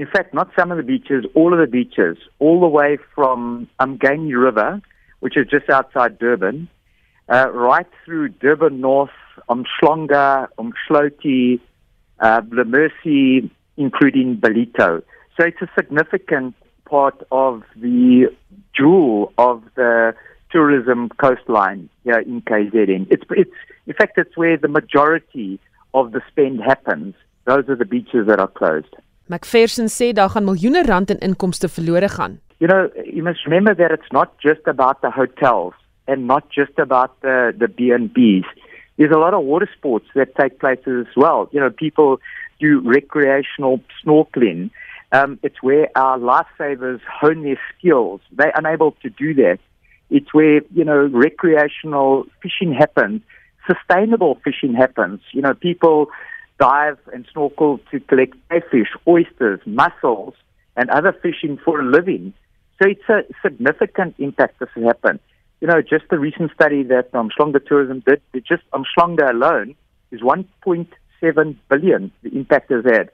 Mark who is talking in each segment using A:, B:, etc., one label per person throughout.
A: In fact, not some of the beaches, all of the beaches, all the way from Umgeni River, which is just outside Durban, uh, right through Durban North, Umhlanga, Umdloti, uh, Mercy, including Ballito. So it's a significant part of the jewel of the tourism coastline here in KZN. It's, it's, in fact, it's where the majority of the spend happens. Those are the beaches that are closed.
B: McPherson sê daar gaan miljoene rand in inkomste verlore gaan.
A: You know, you must remember that it's not just about the hotels and not just about the the B&Bs. There's a lot of water sports that take place as well. You know, people do recreational snorkeling. Um, it's where our lifesavers hone their skills. They're unable to do that. It's where, you know, recreational fishing happens, sustainable fishing happens. You know, people dive and snorkel to collect fish, oysters, mussels, and other fishing for a living. So it's a significant impact that's happened. You know, just the recent study that um, Umhlanga Tourism did, just um, Umhlanga alone is 1.7 billion the impact has had.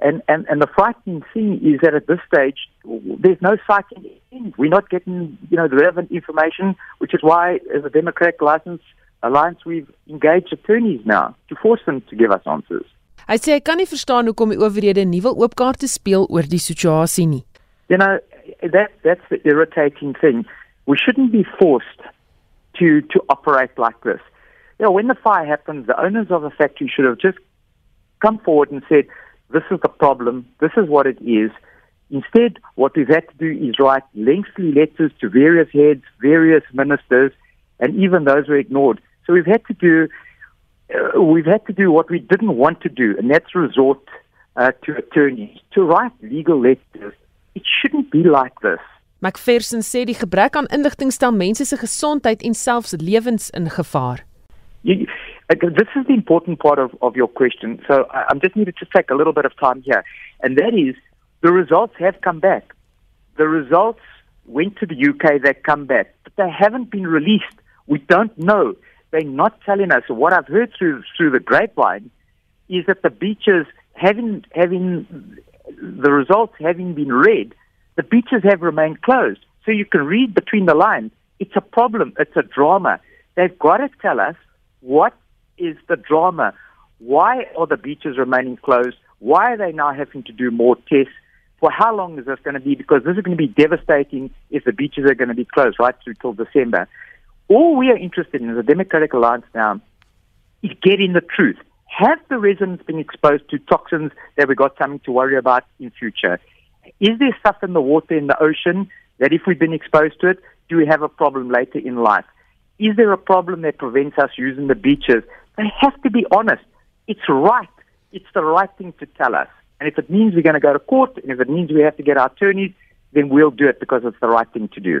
A: And, and, and the frightening thing is that at this stage, there's no sighting. We're not getting, you know, the relevant information, which is why, as a Democratic License Alliance, we've engaged attorneys now to force them to give us answers.
B: Hy sê hy kan nie verstaan hoekom die owerhede nie wil oopkaarte speel oor die situasie nie.
A: You know, that that's the irritating thing. We shouldn't be forced to to operate like this. You know, when the fire happens, the owners of the factory should have just come forward and said, this is the problem, this is what it is. Instead, what we've had to do is write lengthy letters to various heads, various ministers, and even those were ignored. So we've had to do uh, we've had to do what we didn't want to do, and that's resort uh, to attorneys to write legal letters. It shouldn't be like this.
B: McPherson sê die gebrek aan inligting stel mense se gesondheid en selfs lewens in gevaar.
A: You, this is the important part of, of your question. So I, I'm just needed to take a little bit of time here. And that is the results have come back. The results went to the UK, they come back, but they haven't been released. We don't know. They're not telling us. What I've heard through through the grapevine is that the beaches having having the results having been read, the beaches have remained closed. So you can read between the lines. It's a problem. It's a drama. They've got to tell us what is the drama. Why are the beaches remaining closed? Why are they now having to do more tests? For how long is this going to be? Because this is going to be devastating if the beaches are going to be closed right through till December. All we are interested in as a Democratic Alliance now is getting the truth. Have the residents been exposed to toxins that we got something to worry about in future? Is there stuff in the water in the ocean that if we've been exposed to it, do we have a problem later in life? Is there a problem that prevents us using the beaches they have to be honest. It's right. It's the right thing to tell us. And if it means we're going to go to court, and if it means we have to get our attorneys, then we'll do it because it's the right thing to do.